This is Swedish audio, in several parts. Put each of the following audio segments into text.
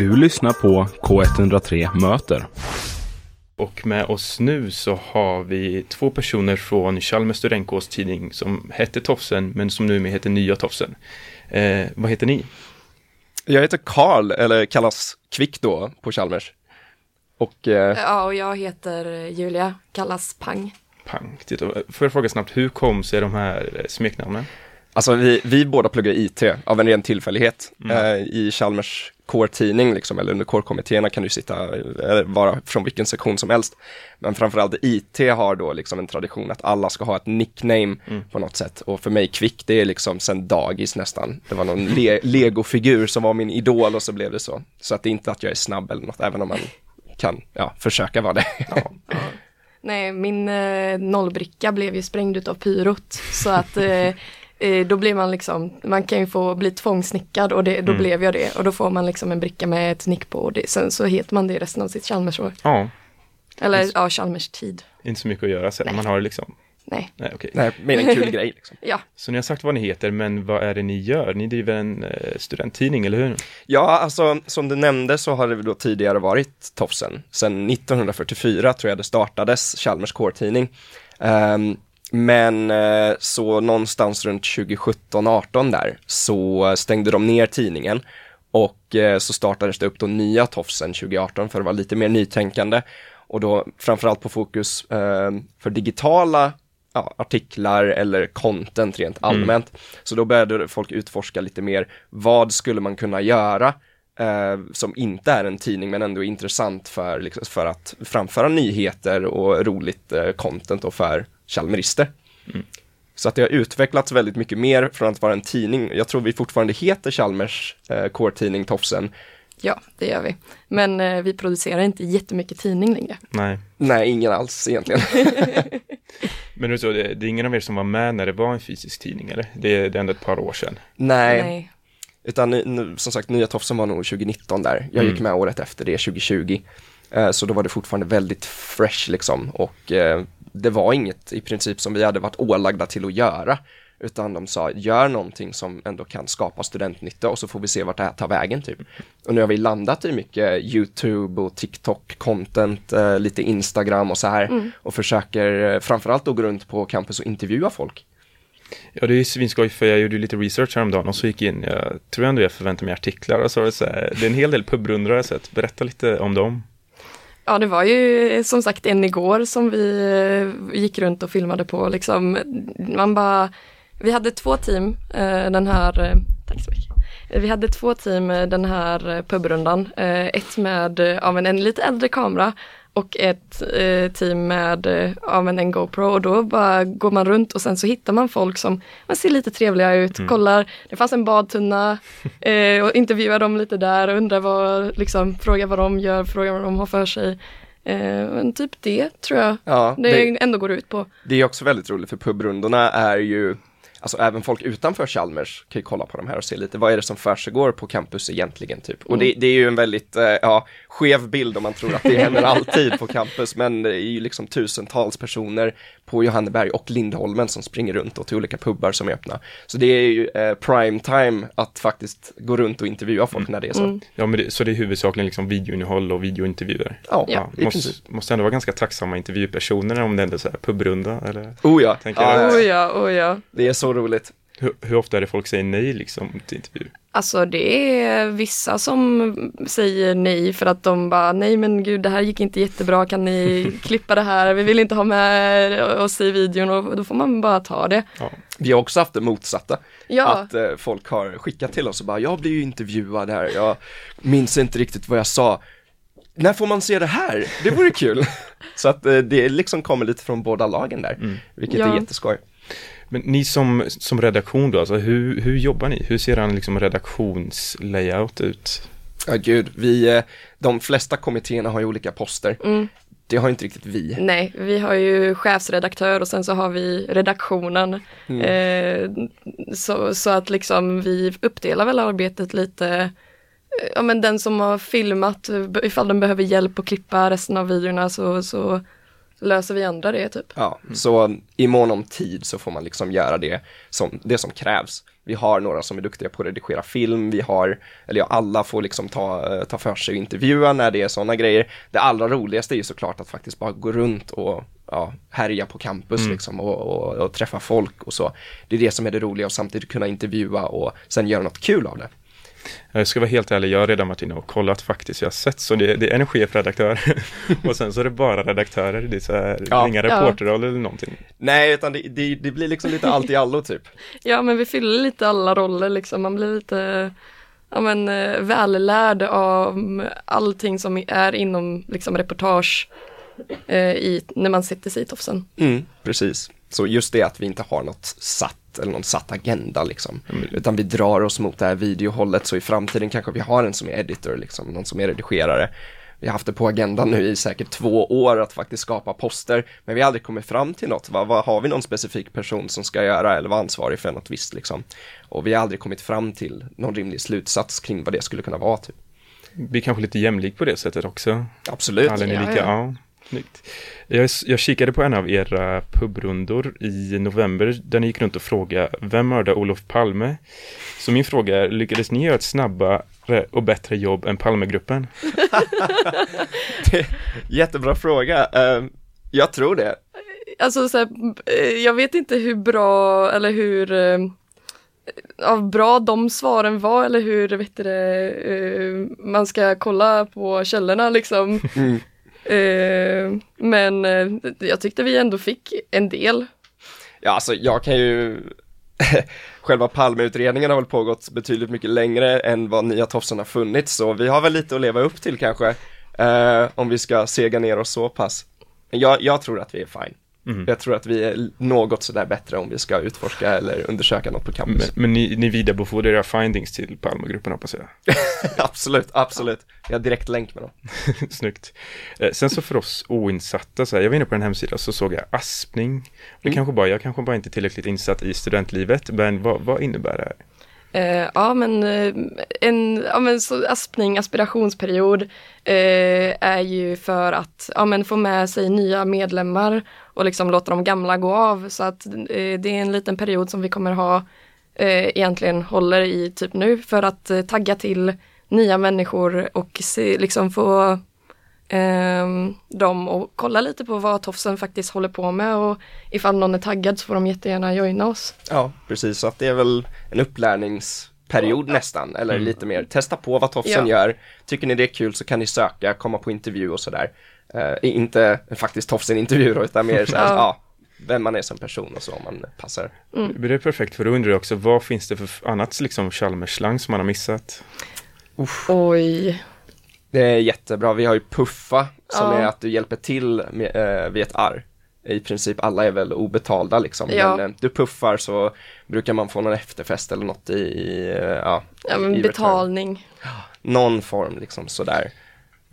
Du lyssnar på K103 Möter. Och med oss nu så har vi två personer från Chalmers studentkårs tidning som hette Tofsen men som numera heter Nya Tofsen. Eh, vad heter ni? Jag heter Karl, eller kallas Kvick då på Chalmers. Och, eh... Ja, och jag heter Julia, kallas Pang. Pang. Titta, får jag fråga snabbt, hur kom sig de här smeknamnen? Alltså vi, vi båda pluggar IT av en ren tillfällighet. Mm. Eh, I Chalmers core-tidning, liksom, eller under core-kommittéerna kan du sitta, eller vara från vilken sektion som helst. Men framförallt IT har då liksom en tradition att alla ska ha ett nickname mm. på något sätt. Och för mig Kvick, det är liksom sen dagis nästan. Det var någon le legofigur som var min idol och så blev det så. Så att det är inte att jag är snabb eller något, även om man kan ja, försöka vara det. Ja. Nej, min eh, nollbricka blev ju sprängd av pyrot. Så att eh, Eh, då blir man liksom, man kan ju få bli tvångsnickad och det, då mm. blev jag det. Och då får man liksom en bricka med ett nick på och det, sen så heter man det resten av sitt Chalmersår. Ja. Eller ja, Chalmers tid. Inte så mycket att göra sen, Nej. man har det liksom. Nej. Nej, okay. Nej, mer en kul grej. Liksom. ja. Så ni har sagt vad ni heter, men vad är det ni gör? Ni driver en eh, studenttidning, eller hur? Ja, alltså som du nämnde så har det då tidigare varit Tofsen. Sen 1944 tror jag det startades, Chalmers kårtidning. Um, men eh, så någonstans runt 2017-18 där så stängde de ner tidningen och eh, så startades det upp då nya Tofsen 2018 för att vara lite mer nytänkande och då framförallt på fokus eh, för digitala ja, artiklar eller content rent mm. allmänt. Mm. Så då började folk utforska lite mer, vad skulle man kunna göra eh, som inte är en tidning men ändå intressant för, liksom, för att framföra nyheter och roligt eh, content och för Chalmerister. Mm. Så att det har utvecklats väldigt mycket mer från att vara en tidning. Jag tror vi fortfarande heter Chalmers eh, core-tidning Tofsen. Ja, det gör vi. Men eh, vi producerar inte jättemycket tidning längre. Nej. Nej, ingen alls egentligen. Men så, det, det är ingen av er som var med när det var en fysisk tidning, eller? Det, det är ändå ett par år sedan. Nej. Nej. Utan nu, som sagt, nya Tofsen var nog 2019 där. Jag mm. gick med året efter det, 2020. Eh, så då var det fortfarande väldigt fresh liksom. Och eh, det var inget i princip som vi hade varit ålagda till att göra. Utan de sa, gör någonting som ändå kan skapa studentnytta och så får vi se vart det här tar vägen typ. Och nu har vi landat i mycket YouTube och TikTok-content, eh, lite Instagram och så här. Mm. Och försöker eh, framförallt då gå runt på campus och intervjua folk. Ja, det är svinskoj för jag gjorde lite research häromdagen och så gick jag in, jag tror ändå jag förväntade mig artiklar och så, så här, det är en hel del pubrundor jag sett. Berätta lite om dem. Ja, det var ju som sagt en igår som vi eh, gick runt och filmade på. Liksom, man bara, vi hade två team eh, den här, eh, tack så mycket. Vi hade två team den här pubrundan. Ett med ja, men en lite äldre kamera och ett eh, team med eh, ja, men en GoPro och då bara går man runt och sen så hittar man folk som man ser lite trevliga ut, mm. kollar, det fanns en badtunna eh, och intervjuar dem lite där och undrar vad, liksom frågar vad de gör, frågar vad de har för sig. Eh, men typ det tror jag ja, det, det ändå går ut på. Det är också väldigt roligt för pubrundorna är ju alltså även folk utanför Chalmers kan ju kolla på de här och se lite, vad är det som försiggår på campus egentligen typ? Och det, mm. det, är ju en väldigt, eh, ja, skev bild om man tror att det händer alltid på campus, men det är ju liksom tusentals personer på Johanneberg och Lindholmen som springer runt och till olika pubbar som är öppna. Så det är ju eh, prime time att faktiskt gå runt och intervjua folk mm. när det är så. Mm. Ja, men det, så det är huvudsakligen liksom videoinnehåll och videointervjuer? Ja, ja. Måste, måste ändå vara ganska tacksamma intervjupersoner om det ändå är så här pubrunda eller? Oh ja. oh ja, oh ja. Det är så roligt. Hur, hur, ofta är det folk säger nej liksom till intervju? Alltså det är vissa som säger nej för att de bara nej men gud det här gick inte jättebra kan ni klippa det här vi vill inte ha med oss i videon och då får man bara ta det. Ja. Vi har också haft det motsatta. Ja. Att eh, folk har skickat till oss och bara jag blir ju intervjuad här, jag minns inte riktigt vad jag sa. När får man se det här? Det vore kul. Så att eh, det liksom kommer lite från båda lagen där, mm. vilket ja. är jätteskoj. Men ni som, som redaktion då, alltså hur, hur jobbar ni? Hur ser en liksom redaktionslayout ut? Ja gud, vi, eh, de flesta kommittéerna har ju olika poster. Mm. Det har inte riktigt vi. Nej, vi har ju chefsredaktör och sen så har vi redaktionen. Mm. Eh, så, så att liksom vi uppdelar väl arbetet lite eh, Ja men den som har filmat, ifall den behöver hjälp att klippa resten av videorna så, så löser vi andra det typ. Ja, så i mån om tid så får man liksom göra det som, det som krävs. Vi har några som är duktiga på att redigera film, vi har, eller ja, alla får liksom ta, eh, ta för sig och intervjua när det är sådana grejer. Det allra roligaste är ju såklart att faktiskt bara gå runt och ja, härja på campus liksom och, och, och träffa folk och så. Det är det som är det roliga och samtidigt kunna intervjua och sen göra något kul av det. Jag ska vara helt ärlig, jag har redan varit inne och kollat faktiskt. Jag har sett så det, det är en chefredaktör och sen så är det bara redaktörer. Det är så här, Ja. inga reporterroll eller någonting. Nej, utan det, det, det blir liksom lite allt i allo typ. Ja men vi fyller lite alla roller liksom, man blir lite ja, men, eh, vällärd av allting som är inom liksom, reportage eh, i, när man sitter sig i tofsen. Mm, precis. Så just det att vi inte har något satt eller någon satt agenda liksom. Utan vi drar oss mot det här videohållet så i framtiden kanske vi har en som är editor liksom, någon som är redigerare. Vi har haft det på agendan nu i säkert två år att faktiskt skapa poster, men vi har aldrig kommit fram till något. Vad, vad har vi någon specifik person som ska göra eller vara ansvarig för något visst liksom? Och vi har aldrig kommit fram till någon rimlig slutsats kring vad det skulle kunna vara typ. Vi är kanske lite jämlik på det sättet också. Absolut. Alla är Ja, lika, ja. ja. Snyggt. Jag, jag kikade på en av era pubrundor i november där ni gick runt och frågade Vem mördade Olof Palme? Så min fråga är, lyckades ni göra ett snabbare och bättre jobb än Palmegruppen? Jättebra fråga. Eh, jag tror det. Alltså så här, eh, jag vet inte hur bra eller hur eh, ja, bra de svaren var eller hur vet du det, eh, man ska kolla på källorna liksom. Mm. Eh, men eh, jag tyckte vi ändå fick en del. Ja, alltså jag kan ju Själva Palmeutredningen har väl pågått betydligt mycket längre än vad Nya Tofsen har funnits, så vi har väl lite att leva upp till kanske, eh, om vi ska sega ner oss så pass. Men jag, jag tror att vi är fine. Mm. Jag tror att vi är något sådär bättre om vi ska utforska eller undersöka något på Men, campus. men ni, ni vidarebefordrar era findings till Palmegruppen hoppas jag. absolut, absolut. Jag har direkt länk med dem. Snyggt. Eh, sen så för oss oinsatta, så här, jag var inne på den hemsidan så såg jag aspning. Det Mm. kanske bara, jag kanske bara inte är tillräckligt insatt i studentlivet, men vad, vad innebär det här? Eh, ja men eh, en ja, men så aspning, aspirationsperiod eh, är ju för att ja, men få med sig nya medlemmar och liksom låta de gamla gå av. Så att eh, det är en liten period som vi kommer ha eh, egentligen håller i typ nu för att eh, tagga till nya människor och se, liksom få ehm, dem och kolla lite på vad Tofsen faktiskt håller på med och ifall någon är taggad så får de jättegärna joina oss. Ja, precis. Så att det är väl en upplärningsperiod nästan, eller lite mer. Testa på vad Tofsen Ja. gör. Tycker ni det är kul så kan ni söka, komma på intervju och sådär. Eh, inte faktiskt Tofsen-intervju då, utan mer såhär, Ja. ja. vem man är som person och så om man passar. Mm. Det är perfekt för då undrar jag också, vad finns det för annat liksom Chalmers-slang som man har missat? Oj, Det är jättebra. Vi har ju puffa, som Ja. är att du hjälper till med, eh, vid ett arr. I princip alla är väl obetalda liksom, Ja. men eh, du puffar så brukar man få någon efterfest eller något i, i eh, ja, ja, men i return. betalning. någon form liksom sådär.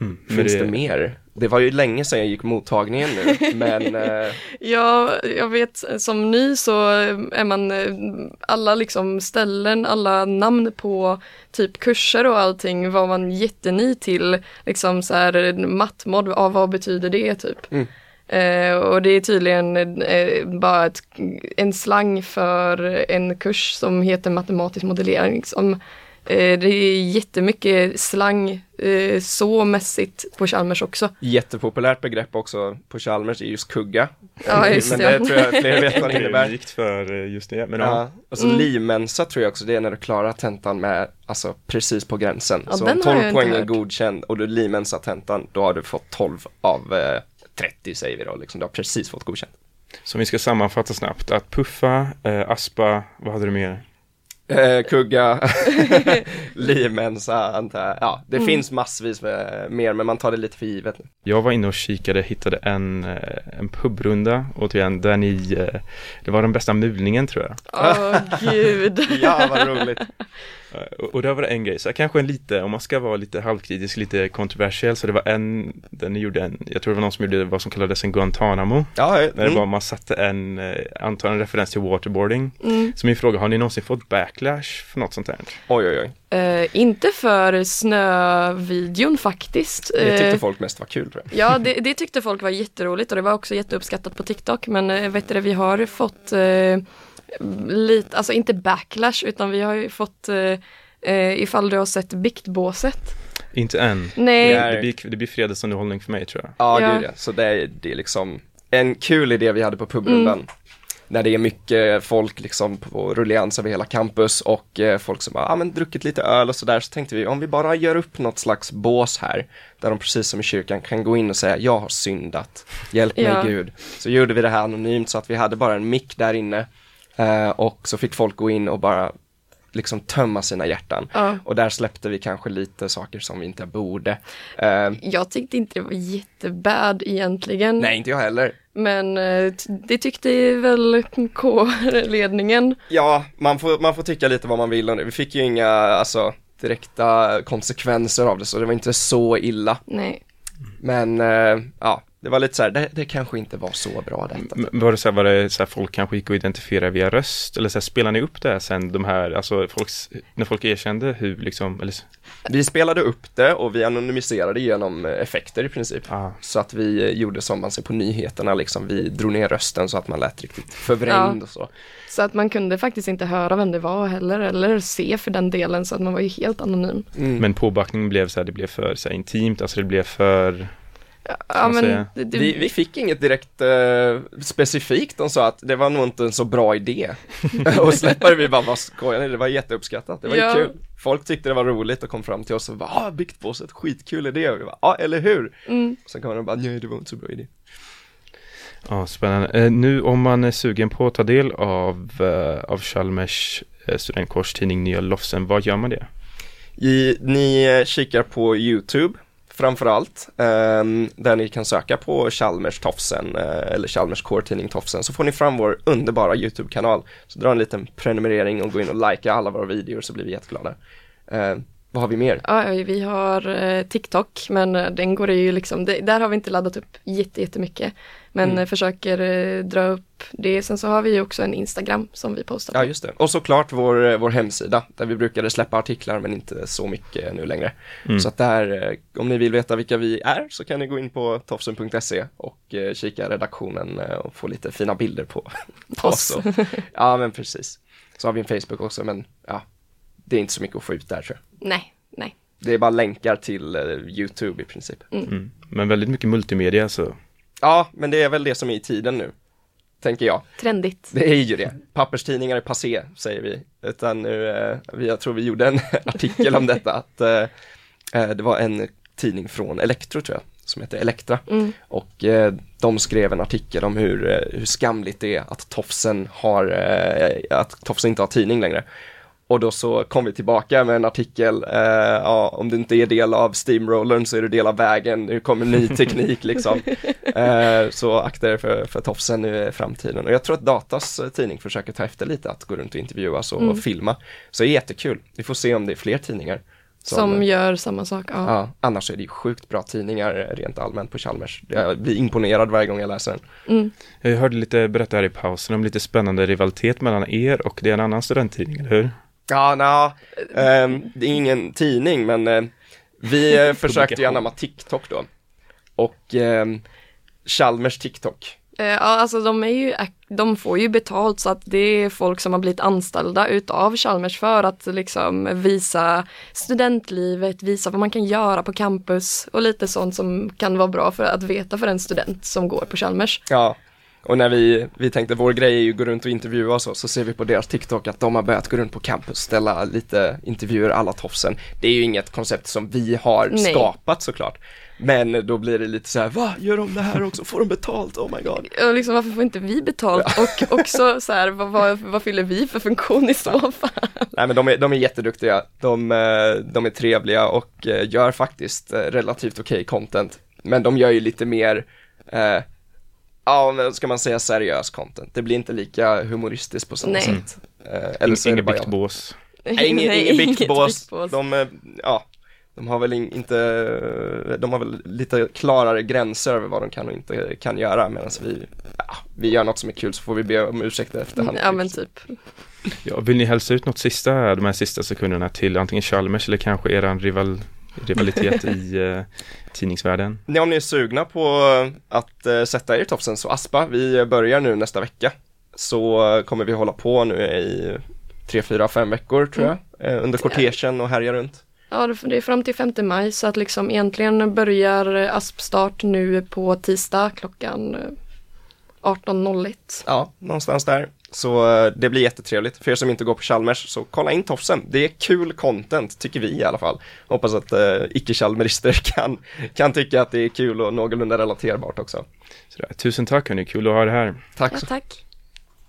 Mm, Finns det... mer? Det var ju länge sedan jag gick mottagningen nu, men eh, Ja, jag vet som ny så är man eh, alla liksom ställen, alla namn på typ kurser och allting var man jätteny till. Liksom så här mattmod, ja, vad betyder det typ? Mm. Eh, och det är tydligen eh, bara ett, en slang för en kurs som heter matematisk modellering. Liksom. Eh, det är jättemycket slang eh, så mässigt på Chalmers också. jättepopulärt begrepp också på Chalmers är just kugga. Ja, just men det. det tror jag fler vet vad det det är innebär. unikt för eh, just det. Men ja. Ja, och så Mm. limensa tror jag också, det är när du klarar tentan med, alltså precis på gränsen. Ja, så om har jag 12 inte poäng är godkänd och du limensa tentan, då har du fått 12 av eh, 30 säger vi då, liksom. Du har precis fått godkänt. Så vi ska sammanfatta snabbt, att puffa, eh, aspa, vad hade du mer? Eh, kugga, limensa, antar jag. Ja, det Mm. finns massvis med mer, men man tar det lite för givet. Jag var inne och kikade, hittade en, eh, en pubrunda, återigen, där ni, eh, det var den bästa mulningen tror jag. Åh gud. Ja, vad roligt. Och, och där var det en grej, så här, kanske en lite, om man ska vara lite halvkritisk, lite kontroversiell, så det var en, den gjorde en, jag tror det var någon som gjorde vad som kallades en Guantanamo. Ja, När det mm. var, man satte en, eh, antar en referens till waterboarding. Mm. Så min fråga, har ni någonsin fått backlash för något sånt här? oj, oj, oj. Eh, inte för snövideon faktiskt. Det tyckte Eh, folk mest var kul tror jag. Ja, det, det tyckte folk var jätteroligt och det var också jätteuppskattat på TikTok. Men vet du, det, vi har fått eh, lite, alltså inte backlash utan vi har ju fått eh, eh, ifall du har sett biktbåset. Inte än. Nej, Det är- Det blir, det blir fredagsunderhållning för mig tror jag. Ja, Ja. Så det är, det är liksom en kul idé vi hade på pubrundan. När det är mycket folk liksom på rullians över hela campus och eh, folk som har ah, men druckit lite öl och sådär. Så tänkte vi om vi bara gör upp något slags bås här. Där de precis som i kyrkan kan gå in och säga jag har syndat. Hjälp mig Ja. Gud. Så gjorde vi det här anonymt så att vi hade bara en mick där inne. Eh, och så fick folk gå in och bara liksom tömma sina hjärtan. Ja. Och där släppte vi kanske lite saker som vi inte borde. Eh, jag tyckte inte det var jättebad egentligen. nej, inte jag heller. Men eh, det tyckte väl K-ledningen. Ja, man får, man får tycka lite vad man vill om det. Vi fick ju inga, alltså, direkta konsekvenser av det, så det var inte så illa. Nej. Men, eh, ja, det var lite så här, det, det kanske inte var så bra detta. M- Var det så här, var det så här folk kanske gick och identifierade via röst? Eller så här, spelar ni upp det här sen, de här, alltså folks, när folk erkände hur liksom, eller, Vi spelade upp det och vi anonymiserade genom eh, effekter i princip. ah, Så att vi eh, gjorde som man ser på nyheterna, liksom, vi drog ner rösten så att man lät riktigt förvrängd Ja. och så. Så att man kunde faktiskt inte höra vem det var heller, eller se för den delen, så att man var ju helt anonym. Mm. men påbackningen blev så här, det blev för så här, intimt, alltså det blev för, Ja, men det, Vi, vi fick inget direkt eh, specifikt, de sa att det var nog inte en så bra idé. och släppa det, vi bara, vad skojar ni? Det var jätteuppskattat, det var Ja. ju kul. Folk tyckte det var roligt och kom fram till oss och bara, ah, biktbåset, skitkul idé. Och vi bara, ja, eller hur? mm, Sen kom de bara, nej, det var inte så bra idé. ja spännande. Eh, nu om man är sugen på att ta del av, eh, av Chalmers eh, studentkårstidning Nya Lofsen, vad gör man det? I, ni eh, kikar på YouTube framförallt, ehm, där ni kan söka på Chalmers Tofsen eh, eller Chalmers Core-tidning Tofsen, så får ni fram vår underbara YouTube-kanal. Så dra en liten prenumerering och gå in och likea alla våra videor så blir vi jätteglada. Eh, vad har vi mer? ja, vi har eh, TikTok, men eh, den går ju liksom, det, där har vi inte laddat upp jättemycket. Men Mm. eh, försöker eh, dra upp det. Sen så har vi ju också en Instagram som vi postar på. Ja, just det. Och såklart vår, eh, vår hemsida, där vi brukade släppa artiklar men inte så mycket nu längre. Mm. Så att där, eh, om ni vill veta vilka vi är så kan ni gå in på tofsen.se och eh, kika redaktionen eh, och få lite fina bilder på, på oss. Oss. och- Ja, men precis. Så har vi en Facebook också, men ja, det är inte så mycket att få ut där tror jag. Nej, nej. Det är bara länkar till eh, YouTube i princip. Mm. Men väldigt mycket multimedia så, Ja, men det är väl det som är i tiden nu, tänker jag. Trendigt. Det är ju det. Papperstidningar är passé, säger vi. Utan nu, eh, jag tror vi gjorde en artikel om detta, att eh, eh, det var en tidning från Elektro tror jag, som heter Elektra. Mm. Och eh, de skrev en artikel om hur, hur skamligt det är att Tofsen har, att Tofsen inte har tidning längre. Och då så kom vi tillbaka med en artikel, eh, ja, om du inte är del av steamrollern så är du del av vägen, nu kommer ny teknik liksom. Eh, så akta er för, för Tofsen nu är framtiden. Och jag tror att Datas eh, tidning försöker ta efter lite, att gå runt och intervjuas och Mm. filma. Så det är jättekul, vi får se om det är fler tidningar. Som, eh, gör samma sak. Ja. Ja, annars är det ju sjukt bra tidningar eh, rent allmänt på Chalmers. Jag blir imponerad varje gång jag läser den. Mm. jag hörde lite berätta här i pausen om lite spännande rivalitet mellan er och det är en annan studenttidning, eller hur? Ja, nja, ehm, det är ingen tidning, men eh, vi eh, försökte ju anamma TikTok då. Och ehm, Chalmers TikTok. Eh, Ja, alltså de, är ju, de får ju betalt så att det är folk som har blivit anställda utav Chalmers för att liksom visa studentlivet, visa vad man kan göra på campus och lite sånt som kan vara bra för att veta för en student som går på Chalmers. Ja, och när vi, vi tänkte vår grej är ju att gå runt och intervjua och så, så ser vi på deras TikTok att de har börjat gå runt på campus, ställa lite intervjuer alla tofsen. Det är ju inget koncept som vi har Nej. skapat såklart. Men då blir det lite så här, va, gör de det här också? Får de betalt? Oh my god. Och liksom, varför får inte vi betalt? Och också så här, vad, vad, vad fyller vi för funktion i så fall? Nej men de är, de är jätteduktiga, de, eh, de är trevliga och eh, gör faktiskt eh, relativt okej content. Men de gör ju lite mer, eh, ja men ska man säga seriös content. Det blir inte lika humoristiskt på samma Nej. sätt. Eh, eller så Inget biktbås. Inget, biktbås. De, eh, ja, de har väl in, inte, de har väl lite klarare gränser över vad de kan och inte kan göra medan vi, ja, vi gör något som är kul så får vi be om ursäkt efterhand. Ja men typ. Ja, vill ni hälsa ut något sista, de här sista sekunderna till antingen Chalmers eller kanske eran rival, rivalitet i eh, tidningsvärlden? Nej, om ni är sugna på att eh, sätta er i topsen så Aspa, vi börjar nu nästa vecka. Så eh, kommer vi hålla på nu i tre, fyra, fem veckor tror jag, eh, under kortegen och härja runt. Ja, det är fram till 5 maj så att liksom egentligen börjar aspstart nu på tisdag klockan eh, 18.01. Ja, någonstans där. Så eh, det blir jättetrevligt. För er som inte går på Chalmers, så kolla in Tofsen. Det är kul content, tycker vi i alla fall. Hoppas att eh, icke-chalmerister kan, kan tycka att det är kul och någorlunda relaterbart också. Sådär. Tusen tack hörni, kul att ha er här. Tack Ja, så tack.